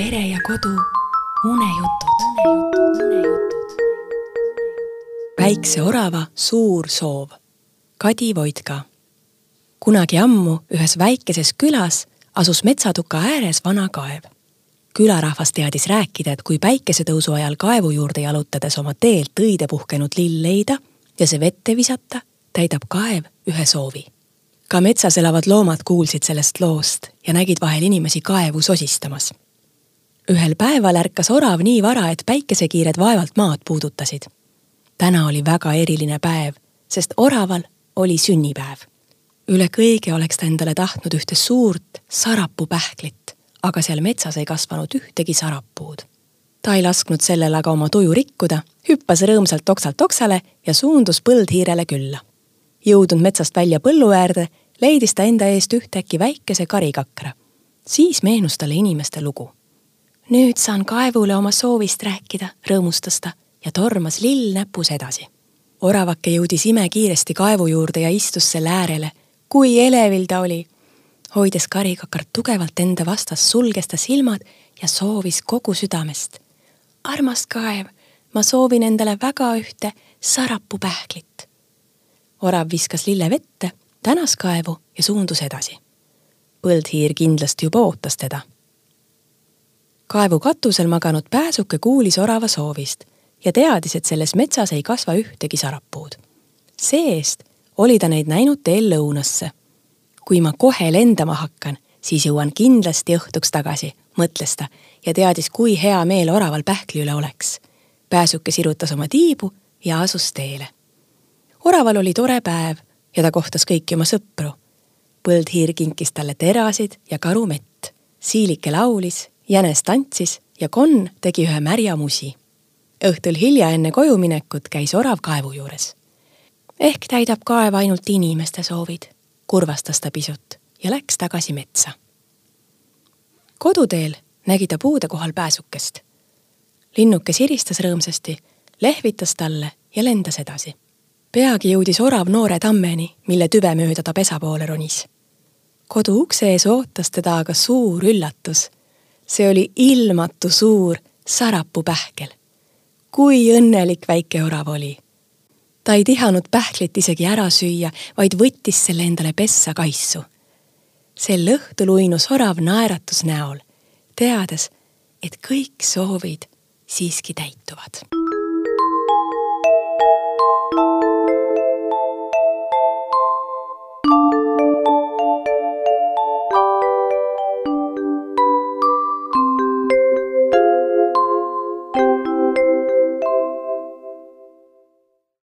pere ja kodu unejutud. väikse orava suur soov. Kadi Voidka. kunagi ammu ühes väikeses külas asus metsatuka ääres vana kaev. külarahvas teadis rääkida, et kui päikesetõusu ajal kaevu juurde jalutades oma teelt õide puhkenud lill leida ja see vette visata, täidab kaev ühe soovi ka metsas elavad loomad kuulsid sellest loost ja nägid vahel inimesi kaevu sosistamas. Ühel päeval ärkas orav nii vara, et päikesekiired vaevalt maad puudutasid. täna oli väga eriline päev, sest oraval oli sünnipäev. üle kõige oleks ta endale tahtnud ühte suurt sarapupähklit, aga seal metsas ei kasvanud ühtegi sarapuud. ta ei lasknud sellel aga oma tuju rikkuda, hüppas rõõmsalt oksalt oksale ja suundus põldhiirele külla jõudnud metsast välja põllu äärde, leidis ta enda eest ühtäkki väikese karikakra. siis meenus talle inimeste lugu. Nüüd saan kaevule oma soovist rääkida, rõõmustas ta ja tormas lill näpus edasi. oravake jõudis imekiiresti kaevu juurde ja istus selle äärele. kui elevil ta oli! hoides karikakart tugevalt enda vastas, sulges ta silmad ja soovis kogu südamest. armas kaev, ma soovin endale väga ühte sarapupähklit orav viskas lille vette, tänas kaevu ja suundus edasi. põldhiir kindlasti juba ootas teda. Kaevu katusel maganud pääsuke kuulis orava soovist ja teadis, et selles metsas ei kasva ühtegi sarapuud. see-eest oli ta neid näinud teel lõunasse. kui ma kohe lendama hakkan, siis jõuan kindlasti õhtuks tagasi, mõtles ta ja teadis, kui hea meel oraval pähkli üle oleks. pääsuke sirutas oma tiibu ja asus teele oraval oli tore päev ja ta kohtas kõiki oma sõpru. põldhiir kinkis talle terasid ja karumett. siilike laulis, jänes tantsis ja konn tegi ühe märja musi. õhtul hilja enne koju minekut käis orav kaevu juures. ehk täidab kaev ainult inimeste soovid, kurvastas ta pisut ja läks tagasi metsa. koduteel nägi ta puude kohal pääsukest. linnuke siristas rõõmsasti, lehvitas talle ja lendas edasi peagi jõudis orav noore tammeni, mille tüve mööda ta pesa poole ronis. kodu ukse ees ootas teda aga suur üllatus. See oli ilmatu suur sarapupähkel. kui õnnelik väike orav oli. ta ei tihanud pähklit isegi ära süüa, vaid võttis selle endale pessa kaisu. sel õhtul uinus orav naeratus näol, teades, et kõik soovid siiski täituvad.